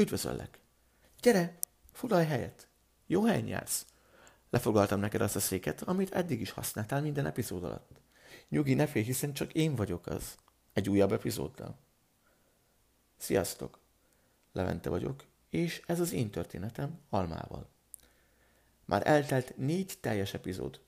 Üdvözöllek! Gyere, foglalj helyet! Jó helyen jársz! Lefoglaltam neked azt a széket, amit eddig is használtál minden epizód alatt. Nyugi, ne félj, hiszen csak én vagyok az. Egy újabb epizóddal. Sziasztok! Levente vagyok, és ez az én történetem Almával. Már eltelt négy teljes epizód,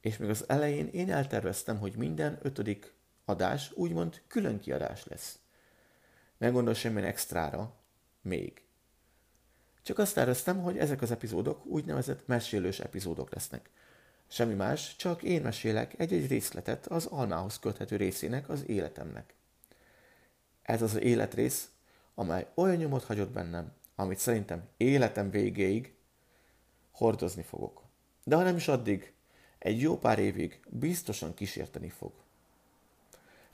és még az elején én elterveztem, hogy minden ötödik adás úgymond külön kiadás lesz. Nem gondol semmilyen extrára, még. Csak azt terveztem, hogy ezek az epizódok úgynevezett mesélős epizódok lesznek. Semmi más, csak én mesélek egy-egy részletet az almához köthető részének az életemnek. Ez az, életrész, amely olyan nyomot hagyott bennem, amit szerintem életem végéig hordozni fogok. De ha nem is addig, egy jó pár évig biztosan kísérteni fog.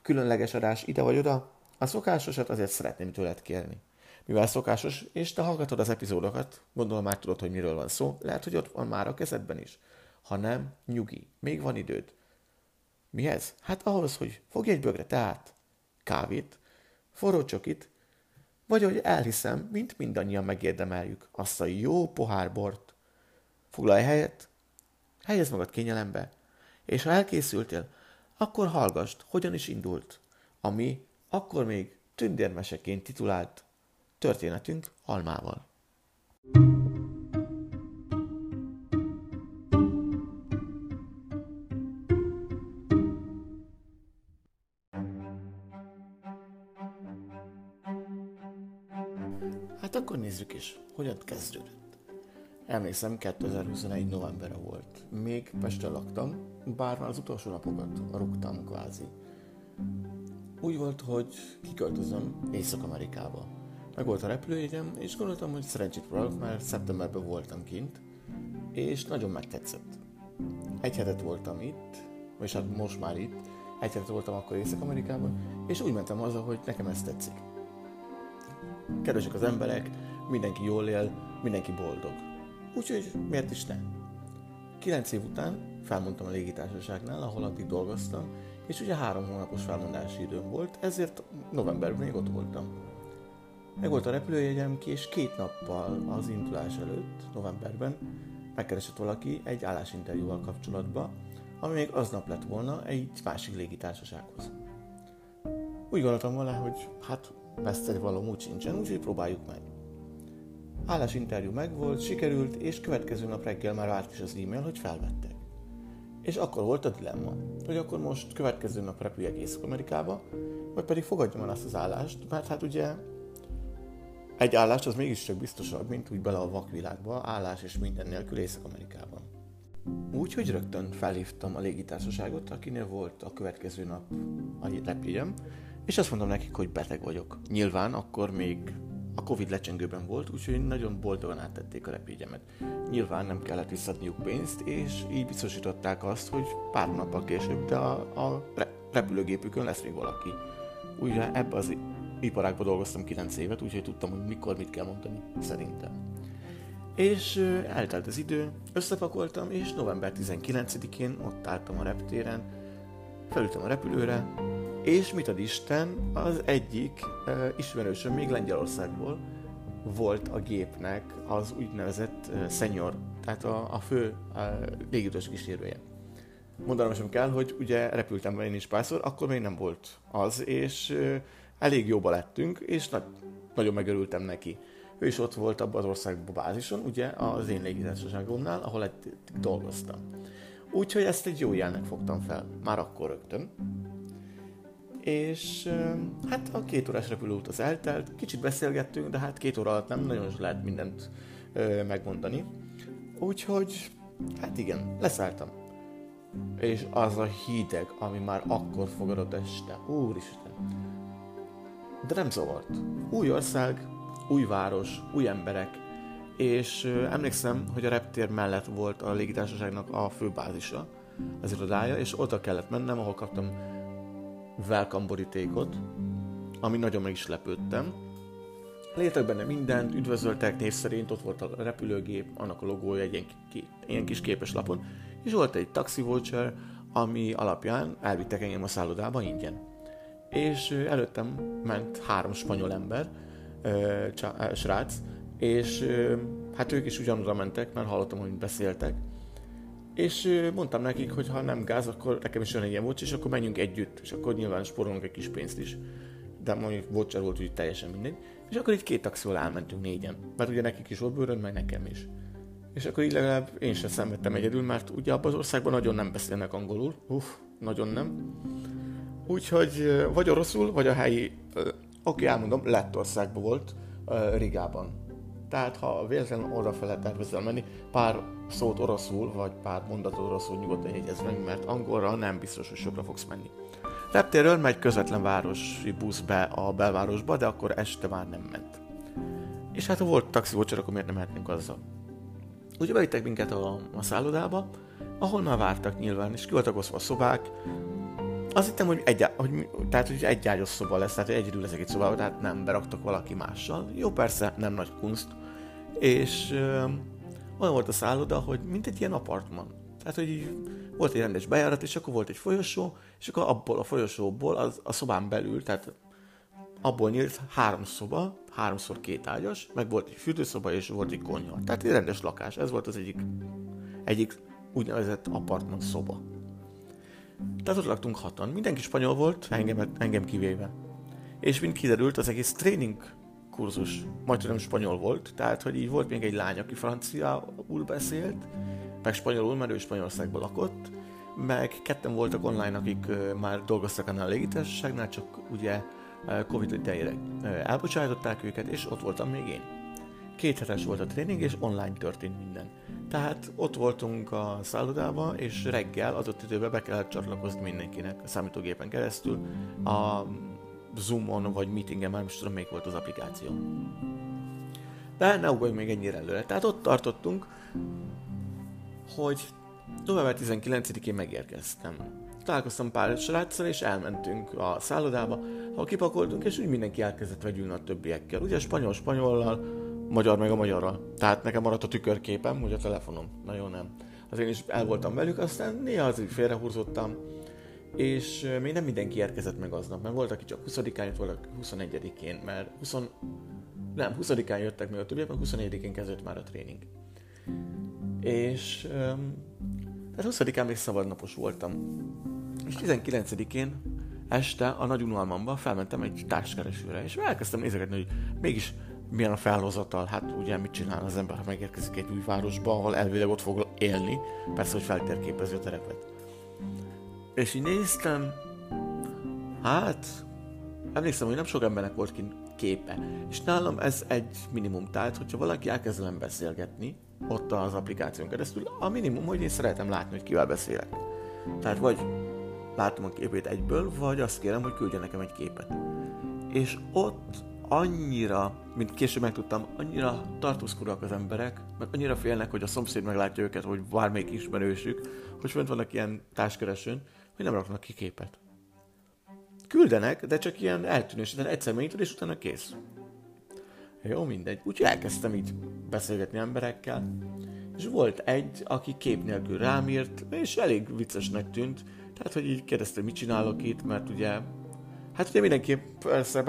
Különleges adás ide vagy oda, a szokásosat azért szeretném tőled kérni. Mivel szokásos, és te hallgatod az epizódokat, gondolom már tudod, hogy miről van szó, lehet, hogy ott van már a kezedben is. Ha nem, nyugi, még van időd. Mihez? Hát ahhoz, hogy fogj egy bögre teát, kávét, forró csokit, vagy hogy elhiszem, mint mindannyian megérdemeljük, azt a jó pohár bort. Foglalj helyet, helyezd magad kényelembe, és ha elkészültél, akkor hallgassd, hogyan is indult, ami akkor még tündérmeseként titulált történetünk almával. Hát akkor nézzük is, hogyan kezdődött. Emlékszem, 2021 novemberre volt. Még Pesten laktam, bár már az utolsó napokat rúgtam kvázi. Úgy volt, hogy kiköltözöm Észak-Amerikába. Meg volt a repülőjegyem, és gondoltam, hogy szerencsét próbálok, mert szeptemberben voltam kint, és nagyon megtetszett. Egy hetet voltam itt, és hát most már itt, egy hetet voltam akkor Észak-Amerikában, és úgy mentem haza, hogy nekem ez tetszik. Kedvesek az emberek, mindenki jól él, mindenki boldog. Úgyhogy miért is ne? Kilenc év után felmondtam a légitársaságnál, ahol addig dolgoztam, és ugye három hónapos felmondási időm volt, ezért novemberben még ott voltam. Meg volt a repülőjegyem ki, és két nappal az indulás előtt, novemberben, megkeresett valaki egy állásinterjúval kapcsolatban, ami még aznap lett volna egy másik légitársasághoz. Úgy gondoltam volna, hogy hát veszteni való úgy sincsen, úgyhogy próbáljuk meg. Állásinterjú megvolt, sikerült, és következő nap reggel már várt is az e-mail, hogy felvettek. És akkor volt a dilemma, hogy akkor most következő nap repüljek Észak-Amerikába, vagy pedig fogadjam el azt az állást, mert hát ugye egy állás az mégiscsak biztosabb, mint úgy bele a vakvilágba, állás és minden nélkül Észak-Amerikában. Úgyhogy rögtön felhívtam a légitársaságot, akinél volt a következő nap a repjegyem, és azt mondom nekik, hogy beteg vagyok. Nyilván akkor még a Covid lecsengőben volt, úgyhogy nagyon boldogan áttették a repjegyemet. Nyilván nem kellett visszadniuk pénzt, és így biztosították azt, hogy pár nappal később, de a, a repülőgépükön lesz még valaki. Ugye ebbe az iparágban dolgoztam 9 évet, úgyhogy tudtam, hogy mikor mit kell mondani, szerintem. És eltelt az idő, összepakoltam, és november 19-én ott álltam a reptéren, felültem a repülőre, és mit ad Isten, az egyik uh, ismerősöm még Lengyelországból volt a gépnek az úgynevezett uh, senior, tehát a, a fő uh, légitős kísérője. Mondanom sem kell, hogy ugye repültem én is párszor, akkor még nem volt az, és uh, elég jóba lettünk, és na- nagyon megörültem neki. Ő is ott volt abban az országban bázison, ugye az én légitársaságomnál, ahol egy dolgoztam. Úgyhogy ezt egy jó jelnek fogtam fel, már akkor rögtön és hát a két órás repülőút az eltelt, kicsit beszélgettünk, de hát két óra alatt nem nagyon lehet mindent megmondani. Úgyhogy, hát igen, leszálltam. És az a hideg, ami már akkor fogadott este, úristen. De nem zavart. Új ország, új város, új emberek, és emlékszem, hogy a reptér mellett volt a légitársaságnak a főbázisa, az irodája, és oda kellett mennem, ahol kaptam welcome borítékot, ami nagyon meg is lepődtem. Létek benne mindent, üdvözöltek név szerint, ott volt a repülőgép, annak a logója egy ilyen, ki, ilyen kis képes lapon, és volt egy taxi voucher, ami alapján elvittek engem a szállodába ingyen. És előttem ment három spanyol ember, srác, és hát ők is ugyanoda mentek, mert hallottam, hogy beszéltek, és mondtam nekik, hogy ha nem gáz, akkor nekem is jön egy ilyen volt, és akkor menjünk együtt, és akkor nyilván spórolunk egy kis pénzt is. De mondjuk voucher volt, úgy teljesen mindegy. És akkor így két taxival elmentünk négyen, mert ugye nekik is volt bőrön, meg nekem is. És akkor így legalább én sem szenvedtem egyedül, mert ugye abban az országban nagyon nem beszélnek angolul. Uff, nagyon nem. Úgyhogy vagy oroszul, vagy a helyi, oké, okay, elmondom, Lettországban volt, Rigában. Tehát ha véletlenül oda fel lehet tervezel menni, pár szót oroszul, vagy pár mondatot oroszul nyugodtan jegyez meg, mert angolra nem biztos, hogy sokra fogsz menni. Reptéről megy közvetlen városi busz be a belvárosba, de akkor este már nem ment. És hát ha volt taxi voucher, akkor miért nem mehetnénk azzal? Ugye bevittek minket a, a szállodába, ahol már vártak nyilván, és ki voltak oszva a szobák. Azt hittem, hogy egy, hogy, tehát, hogy egy ágyos szoba lesz, tehát hogy egyedül leszek egy szobában, tehát nem beraktak valaki mással. Jó, persze, nem nagy kunst. És ö, olyan volt a szálloda, hogy mint egy ilyen apartman. Tehát, hogy volt egy rendes bejárat, és akkor volt egy folyosó, és akkor abból a folyosóból az, a szobán belül, tehát abból nyílt három szoba, háromszor két ágyas, meg volt egy fürdőszoba, és volt egy konyha. Tehát egy rendes lakás. Ez volt az egyik, egyik úgynevezett apartman szoba. Tehát ott laktunk hatan. Mindenki spanyol volt, engem, engem kivéve. És mint kiderült, az egész tréning kurzus majd tudom spanyol volt, tehát hogy így volt még egy lány, aki franciául beszélt, meg spanyolul, mert ő Spanyolországban lakott, meg ketten voltak online, akik már dolgoztak annál a légitársaságnál, csak ugye Covid idejére elbocsájtották őket, és ott voltam még én. Két volt a tréning, és online történt minden. Tehát ott voltunk a szállodában, és reggel adott időben be kellett csatlakozni mindenkinek a számítógépen keresztül, a Zoomon vagy meetingen, már most tudom, még volt az applikáció. De ne ugorjunk még ennyire előre. Tehát ott tartottunk, hogy november 19-én megérkeztem. Találkoztam pár sráccal, és elmentünk a szállodába, ahol kipakoltunk, és úgy mindenki elkezdett vegyülni a többiekkel. Ugye spanyol spanyolal, magyar meg a magyarral. Tehát nekem maradt a tükörképem, ugye a telefonom. Na jó, nem. Az én is el voltam velük, aztán néha az így félrehúzottam, és még nem mindenki érkezett meg aznap, mert volt, aki csak 20-án jött, volt, 21-én, mert 20, nem, 20-án jöttek meg a többiek, mert 24-én kezdődött már a tréning. És tehát 20-án még szabadnapos voltam. És 19-én este a nagy unalmamban felmentem egy társkeresőre, és elkezdtem nézegetni, hogy mégis milyen a felhozatal, hát ugye mit csinál az ember, ha megérkezik egy új városba, ahol elvileg ott fog élni, persze, hogy feltérképezi a terepet. És így néztem, hát, emlékszem, hogy nem sok embernek volt kint képe. És nálam ez egy minimum, tehát hogyha valaki elkezd velem beszélgetni, ott az applikáción keresztül, a minimum, hogy én szeretem látni, hogy kivel beszélek. Tehát vagy látom a képét egyből, vagy azt kérem, hogy küldje nekem egy képet. És ott annyira, mint később megtudtam, annyira tartózkodnak az emberek, meg annyira félnek, hogy a szomszéd meglátja őket, hogy bármelyik ismerősük, hogy fönt vannak ilyen társkeresőn, hogy nem raknak ki képet. Küldenek, de csak ilyen eltűnés, egyszer megnyitod, és utána kész. Jó, mindegy. Úgyhogy elkezdtem így beszélgetni emberekkel, és volt egy, aki kép nélkül rám írt, és elég viccesnek tűnt, tehát, hogy így kérdezte, mit csinálok itt, mert ugye, hát ugye mindenki persze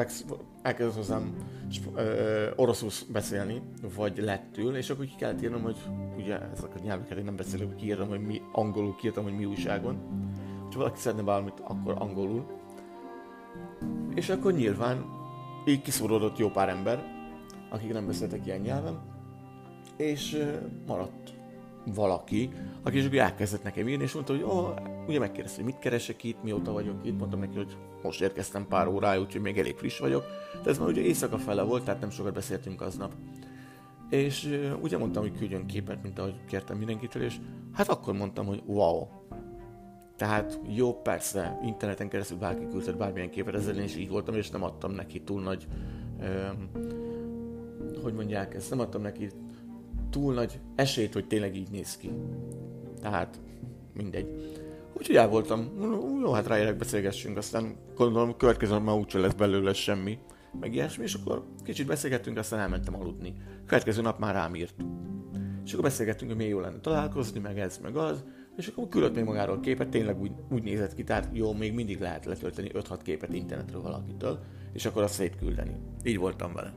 elkezdett hozzám oroszul beszélni, vagy lettül, és akkor ki kellett írnom, hogy ugye ezek a nyelveket én nem beszélek, kiírtam, hogy mi angolul kiírtam, hogy mi újságon. Ha valaki szeretne valamit, akkor angolul. És akkor nyilván így kiszóródott jó pár ember, akik nem beszéltek ilyen nyelven, és maradt valaki, aki is elkezdett nekem írni, és mondta, hogy oh, ugye megkérdezte, hogy mit keresek itt, mióta vagyok itt, mondtam neki, hogy most érkeztem pár órája, úgyhogy még elég friss vagyok, de ez már ugye éjszaka fele volt, tehát nem sokat beszéltünk aznap. És uh, ugye mondtam, hogy küldjön képet, mint ahogy kértem mindenkitől, és hát akkor mondtam, hogy wow. Tehát jó, persze, interneten keresztül bárki küldött bármilyen képet, ezzel én is így voltam, és nem adtam neki túl nagy um, hogy mondják ezt, nem adtam neki túl nagy esélyt, hogy tényleg így néz ki. Tehát mindegy. Úgyhogy el voltam, jó, hát ráérek, beszélgessünk, aztán gondolom, következő már úgyse lesz belőle semmi, meg ilyesmi, és akkor kicsit beszélgettünk, aztán elmentem aludni. Következő nap már rám írt. És akkor beszélgettünk, hogy milyen jó lenne találkozni, meg ez, meg az, és akkor küldött még magáról képet, tényleg úgy, úgy nézett ki, tehát jó, még mindig lehet letölteni 5-6 képet internetről valakitől, és akkor azt szétküldeni. Így voltam vele.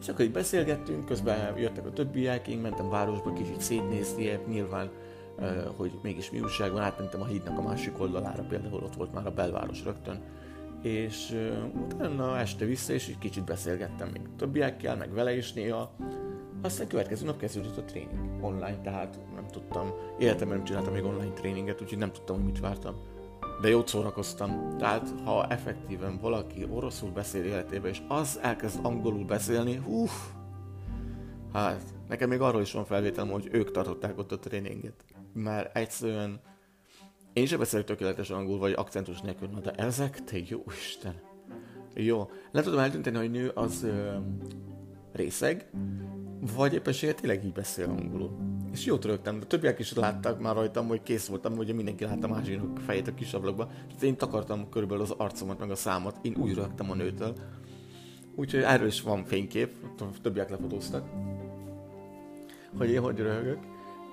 És akkor így beszélgettünk, közben jöttek a többiek, én mentem városba kicsit szétnézni, nyilván, hogy mégis mi újság van, átmentem a hídnak a másik oldalára, például ott volt már a belváros rögtön, és utána este vissza, és egy kicsit beszélgettem még többiekkel, meg vele is néha, aztán következő nap kezdődött a tréning online, tehát nem tudtam, életemben nem csináltam még online tréninget, úgyhogy nem tudtam, hogy mit vártam. De jót szórakoztam. Tehát, ha effektíven valaki oroszul beszél életében, és az elkezd angolul beszélni, hú, hát nekem még arról is van felvételem, hogy ők tartották ott a tréninget. Mert egyszerűen én sem beszélek tökéletes angol, vagy akcentus nélkül, de ezek, te jó Isten. Jó, nem tudom eldönteni, hogy nő az ö, részeg, vagy éppenséggel tényleg így beszél angolul. És jót rögtem, de többiek is láttak már rajtam, hogy kész voltam, hogy mindenki látta a másiknak fejét a kis ablakba. És én takartam körülbelül az arcomat, meg a számot, én úgy rögtem a nőtől. Úgyhogy erről is van fénykép, többiek lefotóztak, hogy én hogy röhögök.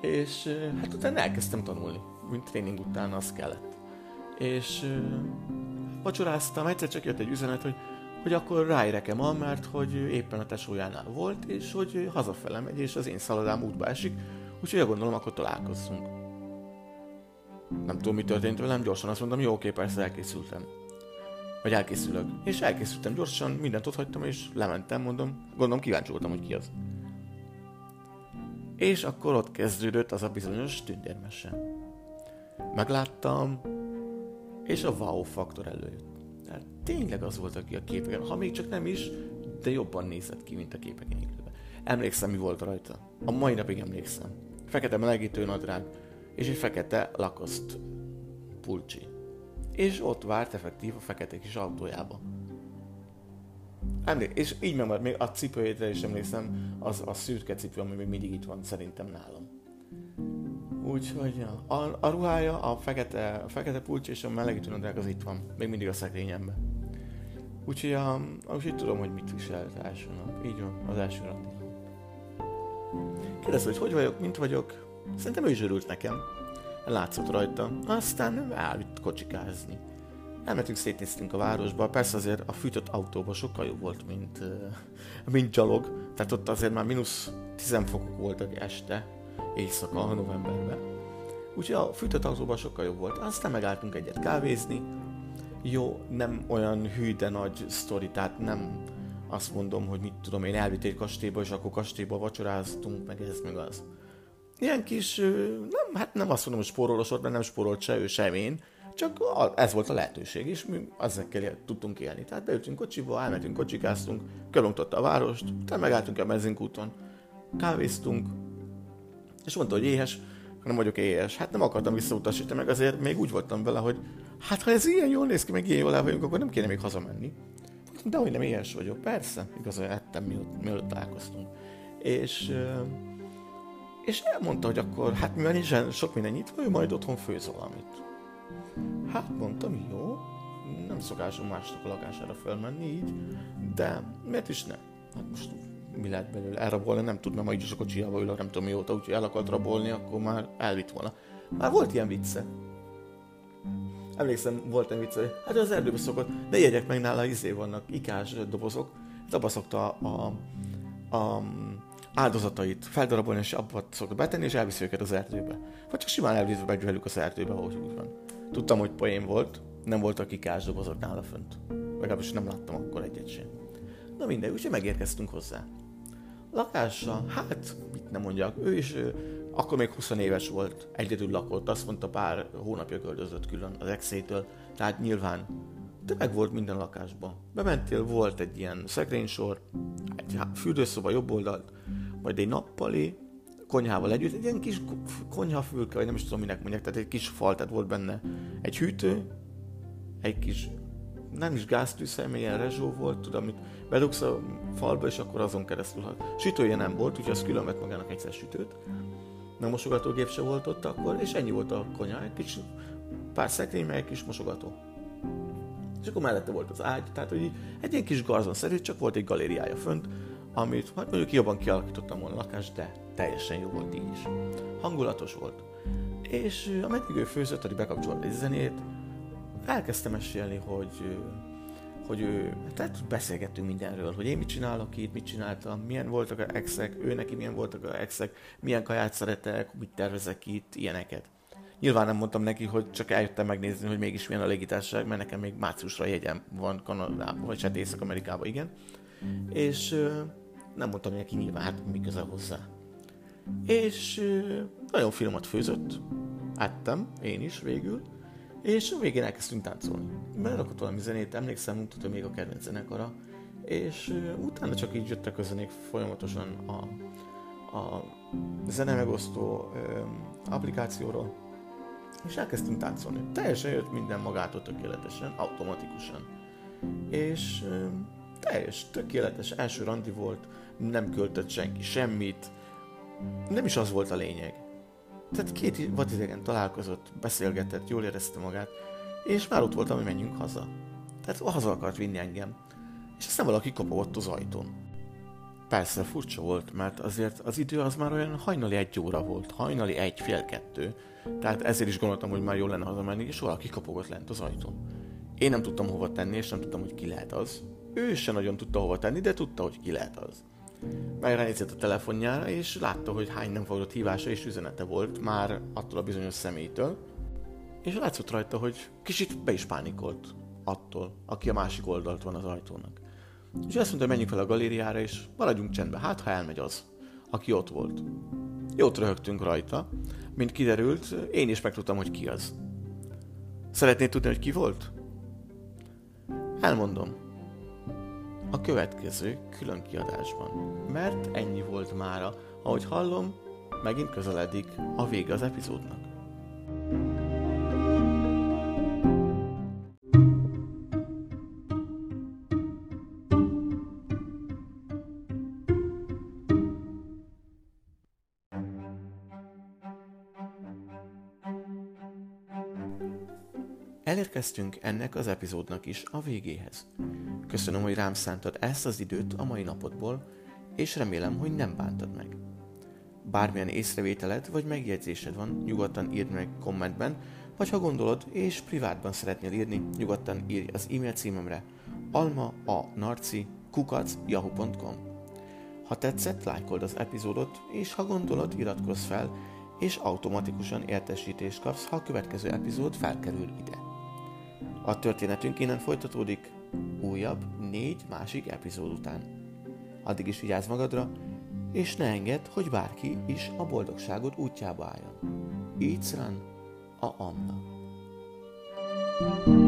És hát utána elkezdtem tanulni, mint tréning után az kellett. És vacsoráztam, egyszer csak jött egy üzenet, hogy hogy akkor ráérek-e ma, mert hogy éppen a tesójánál volt, és hogy hazafele megy, és az én szaladám útba esik, úgyhogy gondolom, akkor találkozzunk. Nem tudom, mi történt velem, gyorsan azt mondtam, jó, oké, persze elkészültem. Vagy elkészülök. És elkészültem gyorsan, mindent ott hagytam, és lementem, mondom, gondolom kíváncsi voltam, hogy ki az. És akkor ott kezdődött az a bizonyos tündérmese. Megláttam, és a wow faktor előjött. Tehát tényleg az volt, aki a képeken, ha még csak nem is, de jobban nézett ki, mint a képeken. Emlékszem, mi volt rajta. A mai napig emlékszem. Fekete melegítő nadrág, és egy fekete lakoszt pulcsi. És ott várt effektív a fekete kis autójába. Emlék, és így megmaradt, még a cipőjétre is emlékszem, az a szürke cipő, ami még mindig itt van szerintem nálam. Úgyhogy a, a ruhája, a fekete, a fekete pulcs és a melegítő nadrág az itt van. Még mindig a szekrényemben. Úgyhogy, a, úgyhogy tudom, hogy mit viselt első nap. Így van, az első nap. Kérdezte, hogy hogy vagyok, mint vagyok. Szerintem ő is örült nekem. Látszott rajta. Aztán elvitt kocsikázni. Elmentünk, szétnéztünk a városba. Persze azért a fűtött autóban sokkal jobb volt, mint, mint gyalog. Tehát ott azért már mínusz 10 fokok voltak este éjszaka, novemberben. Úgyhogy a fűtött autóban sokkal jobb volt. Aztán megálltunk egyet kávézni. Jó, nem olyan hű, de nagy sztori, tehát nem azt mondom, hogy mit tudom én, elvitt egy kastélyba, és akkor kastélyba vacsoráztunk, meg ez, meg az. Ilyen kis, nem, hát nem azt mondom, hogy spórolosod, mert nem spórolt se ő, sem én, csak ez volt a lehetőség, és mi ezekkel tudtunk élni. Tehát beültünk kocsiba, elmentünk, kocsikáztunk, körülmutatta a várost, utána megálltunk a benzinkúton, kávéztunk, és mondta, hogy éhes, nem vagyok éhes. Hát nem akartam visszautasítani, meg azért még úgy voltam vele, hogy hát ha ez ilyen jól néz ki, meg ilyen jól el vagyunk, akkor nem kéne még hazamenni. De hogy nem éhes vagyok, persze, igazán ettem, mielőtt, mielőtt találkoztunk. És, és elmondta, hogy akkor, hát mivel nincsen sok minden nyitva, ő majd otthon főz valamit. Hát mondtam, jó, nem szokásom másnak a lakására felmenni így, de miért is ne? Hát most mi lehet belőle elrabolni, nem tudnám, ha így is a kocsijába ülök, nem tudom mióta, úgyhogy el akart rabolni, akkor már elvitt volna. Már volt ilyen vicce. Emlékszem, volt egy vicce, hát az erdőbe szokott, de jegyek meg nála, izé vannak, ikás dobozok, abba szokta a, a, áldozatait feldarabolni, és abba szokott betenni, és elviszi őket az erdőbe. Vagy csak simán elviszi meg velük az erdőbe, ahogy úgy van. Tudtam, hogy poén volt, nem voltak ikás dobozok nála fönt. Legalábbis nem láttam akkor egyet sem. Na mindegy, úgyhogy megérkeztünk hozzá. Lakása, hát, mit nem mondjak, ő is ő, akkor még 20 éves volt, egyedül lakott, azt mondta pár hónapja költözött külön az exétől, tehát nyilván de meg volt minden lakásban. Bementél, volt egy ilyen szekrénysor, egy fürdőszoba jobb oldalt, majd egy nappali, konyhával együtt, egy ilyen kis konyhafülke, vagy nem is tudom minek mondják, tehát egy kis fal, tehát volt benne egy hűtő, egy kis nem is gáztűzhely, ilyen rezsó volt, tudom, amit bedugsz a falba, és akkor azon keresztül hat. Sütője nem volt, úgyhogy az külön vett magának egyszer sütőt. Nem mosogatógép se volt ott akkor, és ennyi volt a konyha, egy kis pár szekrény, meg egy kis mosogató. És akkor mellette volt az ágy, tehát hogy egy ilyen kis szerint csak volt egy galériája fönt, amit hát mondjuk jobban kialakítottam volna a lakást, de teljesen jó volt így is. Hangulatos volt. És ameddig ő főzött, addig bekapcsolt egy zenét, elkezdtem mesélni, hogy hogy ő, tehát beszélgettünk mindenről, hogy én mit csinálok itt, mit csináltam, milyen voltak a exek, ő neki milyen voltak a exek, milyen kaját szeretek, mit tervezek itt, ilyeneket. Nyilván nem mondtam neki, hogy csak eljöttem megnézni, hogy mégis milyen a légitársaság, mert nekem még márciusra jegyem van Kanadában, vagy hát Észak-Amerikában, igen. És nem mondtam neki nyilván, hát mi közel hozzá. És nagyon finomat főzött, ettem, én is végül, és a végén elkezdtünk táncolni. Berakott valami zenét, emlékszem, mutatta még a kedvenc zenekara, és utána csak így jöttek a zenék folyamatosan a, a zene megosztó applikációról, és elkezdtünk táncolni. Teljesen jött minden magától tökéletesen, automatikusan. És uh, teljes, tökéletes első randi volt, nem költött senki semmit, nem is az volt a lényeg. Tehát két vadidegen találkozott, beszélgetett, jól érezte magát, és már ott voltam, hogy menjünk haza. Tehát haza akart vinni engem. És aztán valaki kopogott az ajtón. Persze furcsa volt, mert azért az idő az már olyan hajnali egy óra volt, hajnali egy, fél kettő, tehát ezért is gondoltam, hogy már jól lenne hazamenni, és valaki kopogott lent az ajtón. Én nem tudtam hova tenni, és nem tudtam, hogy ki lehet az. Ő sem nagyon tudta hova tenni, de tudta, hogy ki lehet az. Megránézett a telefonjára, és látta, hogy hány nem fogadott hívása és üzenete volt már attól a bizonyos személytől, és látszott rajta, hogy kicsit be is pánikolt attól, aki a másik oldalt van az ajtónak. És azt mondta, hogy menjünk fel a galériára, és maradjunk csendben, hát ha elmegy az, aki ott volt. Jót röhögtünk rajta, mint kiderült, én is megtudtam, hogy ki az. Szeretnéd tudni, hogy ki volt? Elmondom a következő külön kiadásban. Mert ennyi volt mára, ahogy hallom, megint közeledik a vége az epizódnak. Elérkeztünk ennek az epizódnak is a végéhez. Köszönöm, hogy rám szántad ezt az időt a mai napodból, és remélem, hogy nem bántad meg. Bármilyen észrevételed vagy megjegyzésed van, nyugodtan írd meg kommentben, vagy ha gondolod és privátban szeretnél írni, nyugodtan írj az e-mail címemre alma a narci yahoo.com. Ha tetszett, lájkold az epizódot, és ha gondolod, iratkozz fel, és automatikusan értesítést kapsz, ha a következő epizód felkerül ide. A történetünk innen folytatódik újabb négy másik epizód után. Addig is vigyázz magadra, és ne engedd, hogy bárki is a boldogságod útjába álljon. Így a Anna. thank you